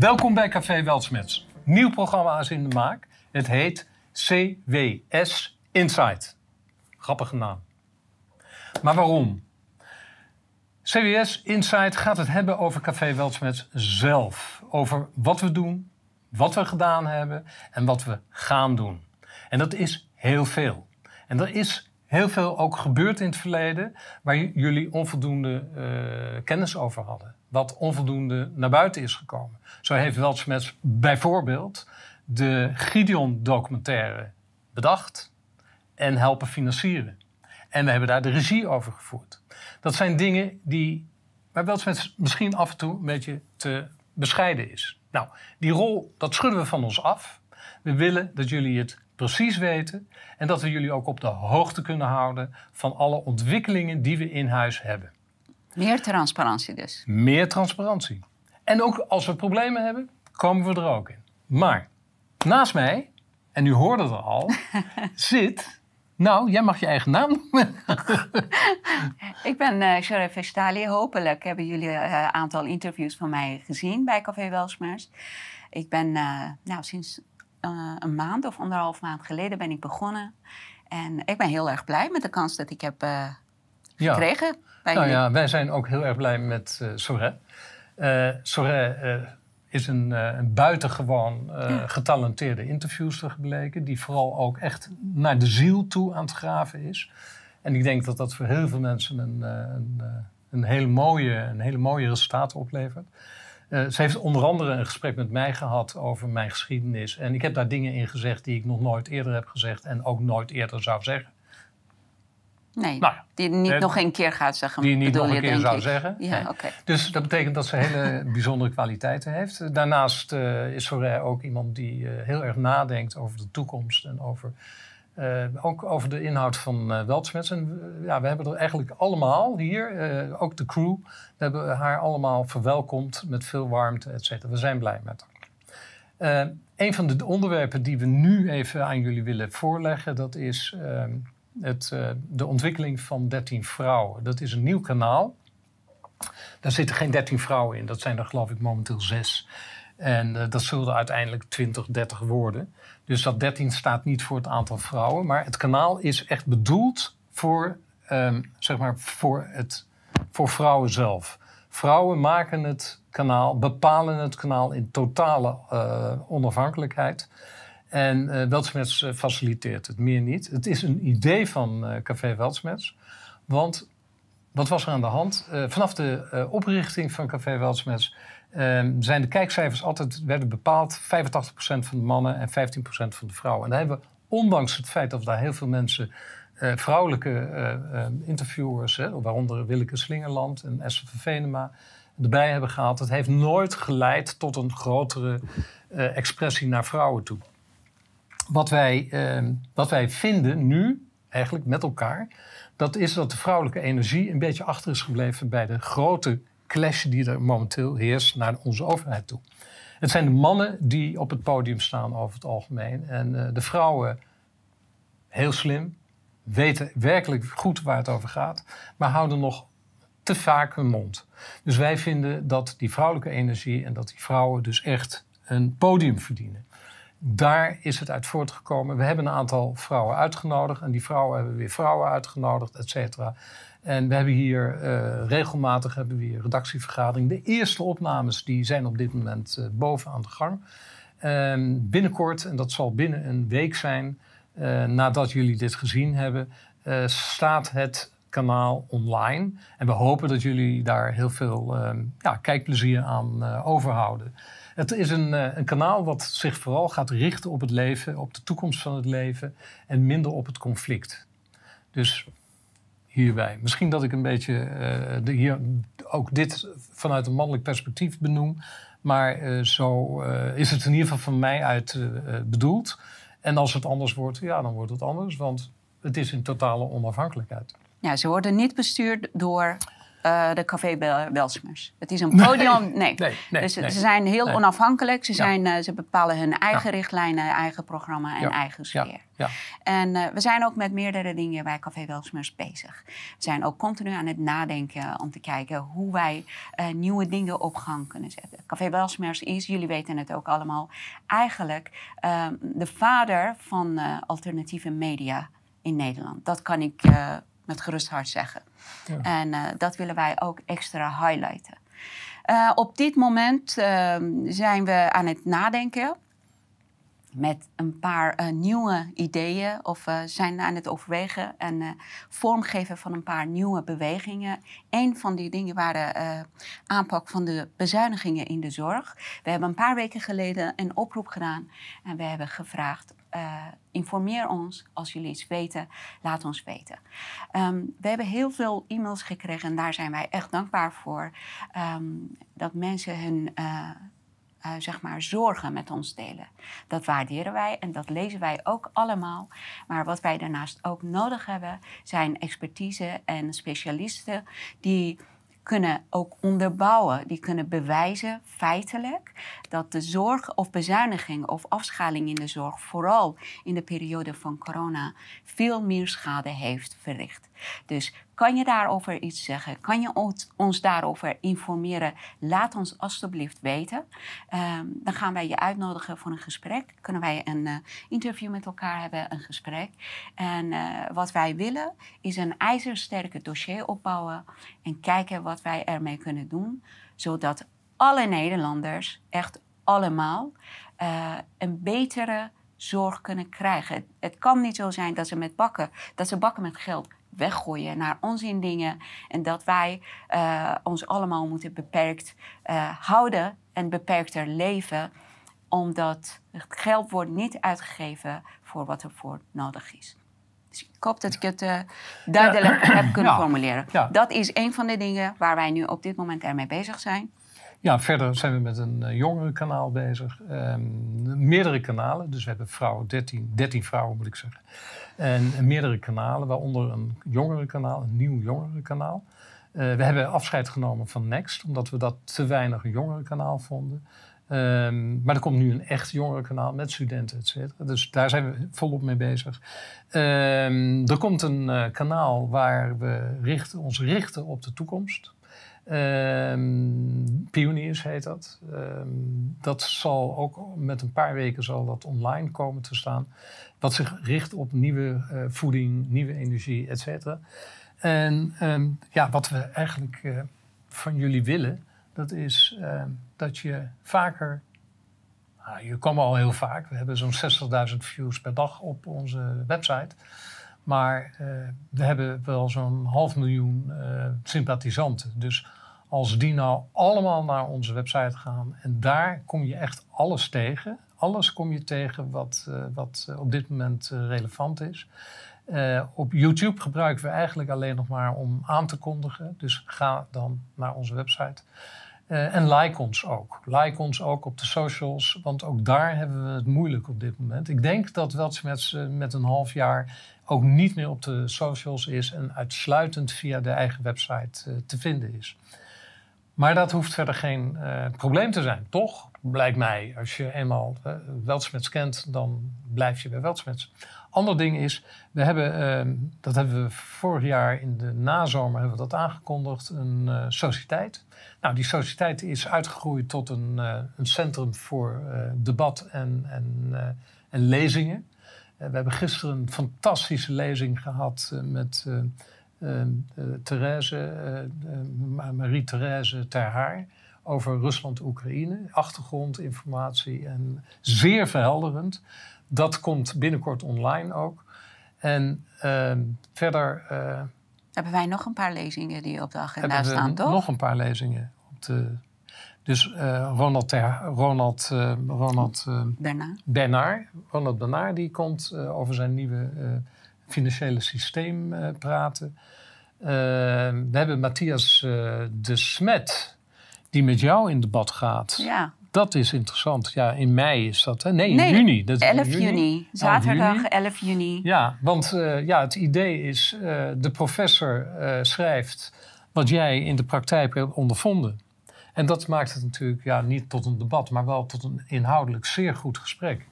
Welkom bij Café Weltsmets. Nieuw programma is in de maak. Het heet CWS Insight. Grappige naam. Maar waarom? CWS Insight gaat het hebben over Café Weltsmets zelf. Over wat we doen, wat we gedaan hebben en wat we gaan doen. En dat is heel veel. En er is heel veel ook gebeurd in het verleden waar jullie onvoldoende uh, kennis over hadden. Wat onvoldoende naar buiten is gekomen. Zo heeft Weltsmets bijvoorbeeld de Gideon-documentaire bedacht en helpen financieren. En we hebben daar de regie over gevoerd. Dat zijn dingen die bij Weltsmets misschien af en toe een beetje te bescheiden is. Nou, die rol, dat schudden we van ons af. We willen dat jullie het precies weten en dat we jullie ook op de hoogte kunnen houden van alle ontwikkelingen die we in huis hebben. Meer transparantie dus. Meer transparantie. En ook als we problemen hebben, komen we er ook in. Maar naast mij, en u hoorde er al, zit. Nou, jij mag je eigen naam noemen. ik ben uh, Sharif Vestali. Hopelijk hebben jullie een uh, aantal interviews van mij gezien bij Café Welsmers. Ik ben uh, nou, sinds uh, een maand of anderhalf maand geleden ben ik begonnen. En ik ben heel erg blij met de kans dat ik heb uh, gekregen. Ja. Bij nou ja, wij zijn ook heel erg blij met uh, Soré. Soré is een, een buitengewoon ja. getalenteerde interviewster gebleken. Die vooral ook echt naar de ziel toe aan het graven is. En ik denk dat dat voor heel veel mensen een, een, een hele, mooie, een hele mooie resultaat oplevert. Uh, ze heeft onder andere een gesprek met mij gehad over mijn geschiedenis. En ik heb daar dingen in gezegd die ik nog nooit eerder heb gezegd en ook nooit eerder zou zeggen. Nee, nou, die niet nog een keer gaat zeggen. Die niet nog een je, keer zou zeggen. Ja, nee. okay. Dus dat betekent dat ze hele bijzondere kwaliteiten heeft. Daarnaast uh, is Soraya ook iemand die uh, heel erg nadenkt over de toekomst en over uh, ook over de inhoud van uh. En uh, ja, we hebben er eigenlijk allemaal hier, ook de crew, we hebben haar allemaal verwelkomd met veel warmte, et cetera. We zijn blij met haar. een van de onderwerpen die we nu even aan jullie willen voorleggen, dat is ehm, het, de ontwikkeling van 13 vrouwen. Dat is een nieuw kanaal. Daar zitten geen 13 vrouwen in, dat zijn er geloof ik momenteel zes. En uh, dat zullen uiteindelijk 20, 30 worden. Dus dat 13 staat niet voor het aantal vrouwen. Maar het kanaal is echt bedoeld voor, um, zeg maar voor, het, voor vrouwen zelf. Vrouwen maken het kanaal, bepalen het kanaal in totale uh, onafhankelijkheid. En uh, Weltsmets faciliteert het, meer niet. Het is een idee van Café Weltsmets. Want wat was er aan de hand? vanaf de oprichting van Café Weltsmets um, zijn de kijkcijfers altijd werden bepaald 85% van de mannen en 15% van de vrouwen. En daar hebben we, ondanks het feit dat daar heel veel mensen, uh, vrouwelijke uh, interviewers, hè, waaronder Willeke Slingerland en Esther van Venema, erbij hebben gehaald. Het heeft nooit geleid tot een grotere uh, expressie naar vrouwen toe. Wat wij, ehm, wat wij vinden nu, eigenlijk met elkaar, dat is dat de vrouwelijke energie een beetje achter is gebleven bij de grote clash die er momenteel heerst naar onze overheid toe. Het zijn de mannen die op het podium staan over het algemeen. En uh, de vrouwen, heel slim, weten werkelijk goed waar het over gaat, maar houden nog te vaak hun mond. Dus wij vinden dat die vrouwelijke energie en dat die vrouwen dus echt een podium verdienen. Daar is het uit voortgekomen. We hebben een aantal vrouwen uitgenodigd en die vrouwen hebben weer vrouwen uitgenodigd, et cetera. En we hebben hier uh, regelmatig hebben we redactievergadering. De eerste opnames die zijn op dit moment uh, boven aan de gang. Binnenkort, en dat zal binnen een week zijn, eh, nadat jullie dit gezien hebben, staat het kanaal online. En we hopen dat jullie daar heel veel ehm, ja, kijkplezier aan overhouden. Het is een, een, kanaal wat zich vooral gaat richten op het leven, op de toekomst van het leven en minder op het conflict. Dus hierbij. Misschien dat ik een beetje de, hier ook dit vanuit een mannelijk perspectief benoem. Maar uh, zo is het in ieder geval van mij uit bedoeld. En als het anders wordt, ja, dan wordt het anders. Want het is in totale onafhankelijkheid. Ja, ze worden niet bestuurd door uh, de Café Welsmers. Het is een podium. Nee. nee. nee, dus ze zijn heel onafhankelijk. Ze, zijn, uh, ze bepalen hun eigen richtlijnen, eigen programma en eigen sfeer. Ja. En uh, we zijn ook met meerdere dingen bij Café Welsmers bezig. We zijn ook continu aan het nadenken om te kijken hoe wij nieuwe dingen op gang kunnen zetten. Café Welsmers is, jullie weten het ook allemaal, eigenlijk ehm, de vader van alternatieve media in Nederland. Dat kan ik met gerust hart zeggen. En uh, dat willen wij ook extra highlighten. Uh, op dit moment uh, zijn we aan het nadenken met een paar uh, nieuwe ideeën of zijn aan het overwegen en vormgeven van een paar nieuwe bewegingen. Een van die dingen waren aanpak van de bezuinigingen in de zorg. We hebben een paar weken geleden een oproep gedaan en we hebben gevraagd uh, informeer ons. Als jullie iets weten, laat ons weten. Um, we hebben heel veel e-mails gekregen en daar zijn wij echt dankbaar voor. Um, dat mensen hun uh, uh, zeg maar zorgen met ons delen. Dat waarderen wij en dat lezen wij ook allemaal. Maar wat wij daarnaast ook nodig hebben, zijn expertise en specialisten die kunnen ook onderbouwen, die kunnen bewijzen feitelijk dat de zorg of bezuiniging of afschaling in de zorg, vooral in de periode van corona, veel meer schade heeft verricht. Dus kan je daarover iets zeggen? Kan je ons, daarover informeren? Laat ons alstublieft weten. Um, dan gaan wij je uitnodigen voor een gesprek. Kunnen wij een uh, interview met elkaar hebben, een gesprek. En uh, wat wij willen is een ijzersterke dossier opbouwen en kijken wat wij ermee kunnen doen, zodat alle Nederlanders, echt allemaal, uh, een betere zorg kunnen krijgen. Het kan niet zo zijn dat ze met bakken, dat ze bakken met geld weggooien naar onzin dingen. En dat wij uh, ons allemaal moeten beperkt uh, houden en beperkter leven. Omdat het geld wordt niet uitgegeven voor wat er voor nodig is. Dus ik hoop dat ik het uh, duidelijk ja. heb kunnen ja. formuleren. Ja. Dat is een van de dingen waar wij nu op dit moment ermee bezig zijn. Ja, verder zijn we met een uh, jongerenkanaal bezig. Um, meerdere kanalen, dus we hebben vrouwen, 13, 13 vrouwen moet ik zeggen. En, en meerdere kanalen, waaronder een jongerenkanaal, een nieuw jongerenkanaal. Uh, we hebben afscheid genomen van Next, omdat we dat te weinig een jongerenkanaal vonden. Um, maar er komt nu een echt jongerenkanaal met studenten, et cetera. Dus daar zijn we volop mee bezig. Um, er komt een uh, kanaal waar we richten, ons richten op de toekomst. Um, Pioniers heet dat. Dat zal ook met een paar weken zal dat online komen te staan. Wat zich richt op nieuwe uh, voeding, nieuwe energie, et cetera. En ja, wat we eigenlijk uh, van jullie willen, dat is dat je vaker. Nou, je komen al heel vaak. We hebben zo'n 60.000 views per dag op onze website. Maar uh, we hebben wel zo'n half miljoen uh, sympathisanten. Dus als die nou allemaal naar onze website gaan en daar kom je echt alles tegen. Alles kom je tegen wat, uh, wat op dit moment relevant is. op YouTube gebruiken we eigenlijk alleen nog maar om aan te kondigen. Dus ga dan naar onze website. Uh, en like ons ook. Like ons ook op de socials, want ook daar hebben we het moeilijk op dit moment. Ik denk dat Weltschmerz met een half jaar ook niet meer op de socials is en uitsluitend via de eigen website uh, te vinden is. Maar dat hoeft verder geen probleem te zijn, toch? Blijkt mij. Als je eenmaal uh, kent, dan blijf je bij Weltschmerz. Ander ding is, we hebben, uh, dat hebben we vorig jaar in de nazomer hebben we dat aangekondigd, een uh, sociëteit. Nou, die sociëteit is uitgegroeid tot een, uh, een centrum voor debat en, en, en lezingen. we hebben gisteren een fantastische lezing gehad met Therese, Marie-Therese Terhaar over Rusland-Oekraïne. Achtergrondinformatie en zeer verhelderend. Dat komt binnenkort online ook. En uh, verder. Uh, hebben wij nog een paar lezingen die op de agenda staan, toch? Nog een paar lezingen. Op de, dus uh, Ronald, ter, Ronald, uh, Ronald Bernard. Bernard. Ronald Bernard die komt over zijn nieuwe financiële systeem praten. we hebben Matthias de Smet, die met jou in debat gaat. Ja. Dat is interessant. Ja, in mei is dat. Hè? Nee, in nee, juni. Dat 11 juni. juni. Zaterdag oh, juni. 11 juni. Ja, want uh, ja, het idee is, uh, de professor uh, schrijft wat jij in de praktijk hebt ondervonden. En dat maakt het natuurlijk ja, niet tot een debat, maar wel tot een inhoudelijk zeer goed gesprek.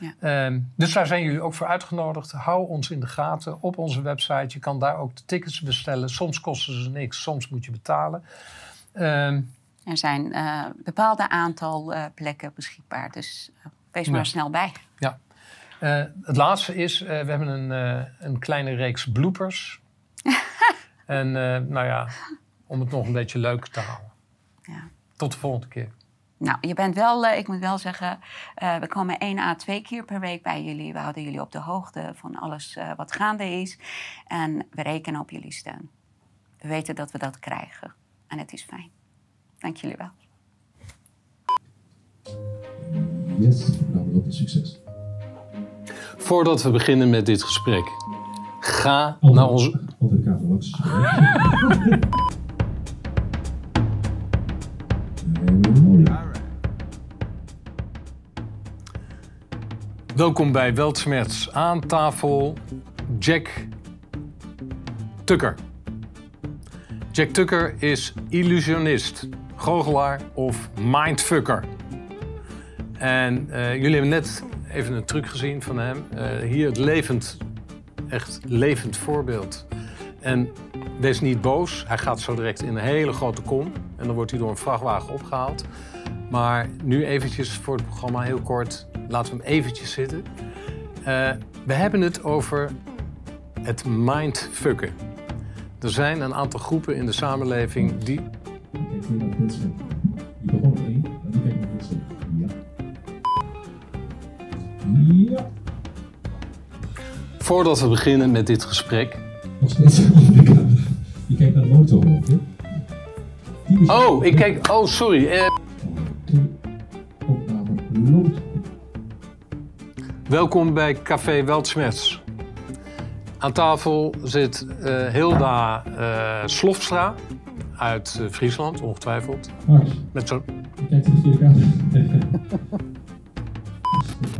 Ja. Ehm, dus daar zijn jullie ook voor uitgenodigd. Hou ons in de gaten op onze website. Je kan daar ook de tickets bestellen. Soms kosten ze niks, soms moet je betalen. Ehm, er zijn uh, bepaalde aantal uh, plekken beschikbaar, dus uh, wees maar snel bij. Ja. het laatste is, we hebben een, een kleine reeks bloopers. en nou ja, om het nog een beetje leuk te houden. Ja. Tot de volgende keer. Nou, je bent wel, ik moet wel zeggen, we komen één à twee keer per week bij jullie. We houden jullie op de hoogte van alles wat gaande is. En we rekenen op jullie steun. We weten dat we dat krijgen. En het is fijn. Dank jullie wel. Yes, nou, succes. Voordat we beginnen met dit gesprek, ga naar onze. Altijd KVLX. Welkom bij Weltsmerts. Aan tafel Jack Tucker. Jack Tucker is illusionist, goochelaar of mindfucker. En uh, jullie hebben net even een truc gezien van hem. Uh, hier het levend, echt levend voorbeeld. En wees niet boos. Hij gaat zo direct in een hele grote kom. En dan wordt hij door een vrachtwagen opgehaald. Maar nu eventjes voor het programma heel kort. Laten we hem eventjes zitten. Uh, we hebben het over het mindfucken. Er zijn een aantal groepen in de samenleving die. Kijk naar mensen. Je begon één, en dan kijk naar mensen. Ja. Ja. Voordat we beginnen met dit gesprek. Nog steeds Je kijkt naar de motor hè? Oh, ik kijk. Oh, sorry. Eh... Welkom bij Café Weltsmets. Aan tafel zit uh, Hilda uh, Slofstra uit uh, Friesland, ongetwijfeld. Max. Met zo'n...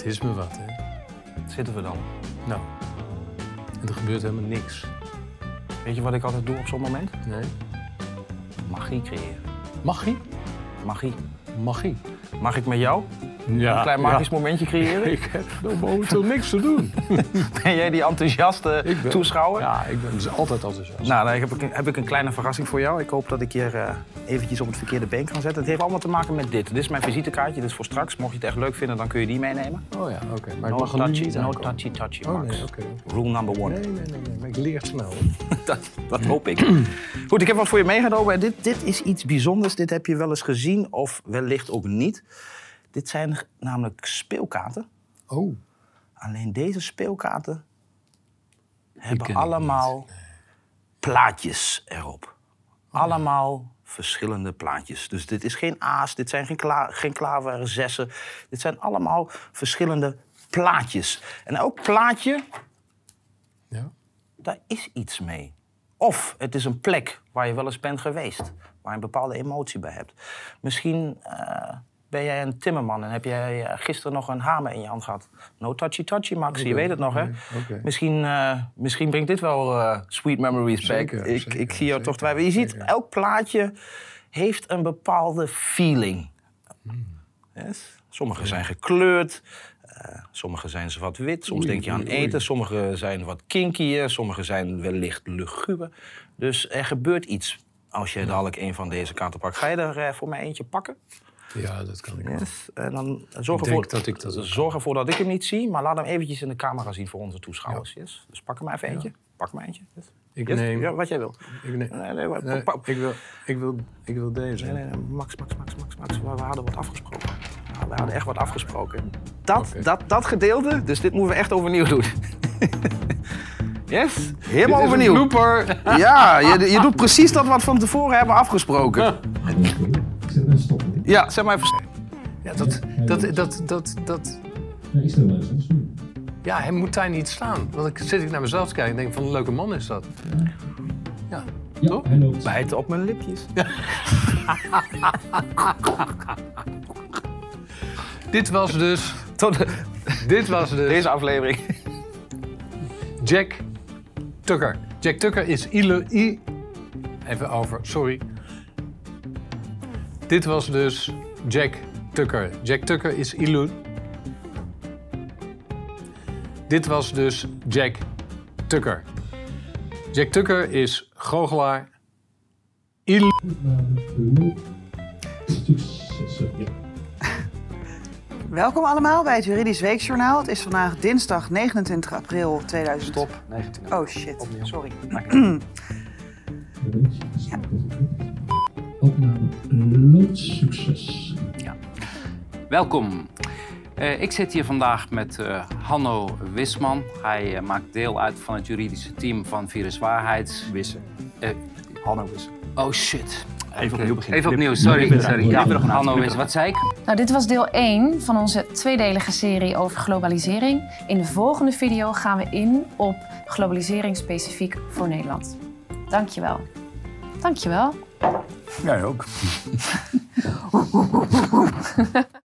Het is me wat, hè? Zitten we dan? Nou, en er gebeurt helemaal niks. Weet je wat ik altijd doe op zo'n moment? Nee. Magie creëren. Magie? Magie. Magie. Mag ik met jou ja, een klein magisch momentje creëren? ik heb momenteel niks te doen. ben jij die enthousiaste ben, toeschouwer? Ja, ik ben dus altijd enthousiast. Nou, dan heb ik, een, heb ik een kleine verrassing voor jou. Ik hoop dat ik je uh, eventjes op het verkeerde been kan zetten. Het heeft allemaal te maken met dit. Dit is mijn visitekaartje, dit is voor straks. Mocht je het echt leuk vinden, dan kun je die meenemen. Oh ja, oké. Maar no ik mag touchy, niet no touchy touchy, oh, nee, okay. Rule number one. Nee, nee, nee, nee. Maar ik leer snel. dat, dat hoop ik. Goed, ik heb wat voor je meegenomen. Dit, dit is iets bijzonders. Dit heb je wel eens gezien of wellicht ook niet. Dit zijn namelijk speelkaarten. Oh. Alleen deze speelkaarten hebben allemaal plaatjes erop. Allemaal verschillende plaatjes. Dus dit is geen aas, dit zijn geen, kla geen klaver zessen. Dit zijn allemaal verschillende plaatjes. En elk plaatje, ja. daar is iets mee. Of het is een plek waar je wel eens bent geweest. Waar je een bepaalde emotie bij hebt. Misschien uh, ben jij een timmerman en heb jij eh, gisteren nog een hamer in je hand gehad. No touchy touchy, Max. Je weet het nog, hè? Misschien, uh, misschien brengt dit wel uh, sweet memories back. Ik, ik zie jou toch twijfelen. Je ziet, elk plaatje heeft een bepaalde feeling. Hmm. Yes? Sommige zijn gekleurd, uh, sommige zijn ze wat wit. Soms denk je aan eten. Sommige zijn wat kinkier. Sommige zijn wellicht luguber. Dus er gebeurt iets als je dadelijk een van deze kaarten pakt. Ga je er voor mij eentje pakken? Ja, dat kan ik yes. En dan zorg ervoor, dat ik dat zorg ervoor dat ik hem niet zie, maar laat hem eventjes in de camera zien voor onze toeschouwers. Ja. Yes. Dus pak er maar even eentje. Pak maar eentje. Yes. Ik neem... Ja, wat jij wil. Ik, neem Nee, nee, ik, wil, ik, wil, ik wil deze. Nee, nee, Max, Max, Max, Max, Max. We, we hadden wat afgesproken. Ja, we hadden echt wat afgesproken. Dat, dat, dat gedeelte, dus dit moeten we echt overnieuw doen. yes? Helemaal Dit is een overnieuw. blooper. Ja, je, je doet precies dat wat we van tevoren hebben afgesproken. Ja, zeg maar even. Ja, dat, dat, dat, dat, dat, Ja, ik stel wel ja, hij moet daar niet staan. Want ik zit ik naar mezelf te kijken en denk van een leuke man is dat. Ja, Ja, Toch? hij loopt. Bijten op mijn lipjes. dit was dus, Tot dit was dus deze aflevering. Jack Tucker. Jack Tucker is ilo, i, even over, sorry. Dit was dus Jack Tucker. Jack Tucker is ilo. Dit was dus Jack Tucker. Jack Tucker is goochelaar. Il Opname Succes. Ja. Welkom allemaal bij het Juridisch Weekjournaal. Het is vandaag dinsdag 29 april 2000. Stop. 19. Oh shit, sorry. Opname succes. Welkom. Eh, ik zit hier vandaag met eh, Hanno Wisman. Hij eh, maakt deel uit van het juridische team van Virus Waarheids. Wissen. Eh, Hanno wissen. oh shit. Even opnieuw beginnen. Even opnieuw, sorry. sorry. Ja, er Hanno. Wisman, wat zei ik? Nou, dit was deel 1 van onze tweedelige serie over globalisering. In de volgende video gaan we in op globalisering specifiek voor Nederland. Dankjewel. Dankjewel. Jij ook.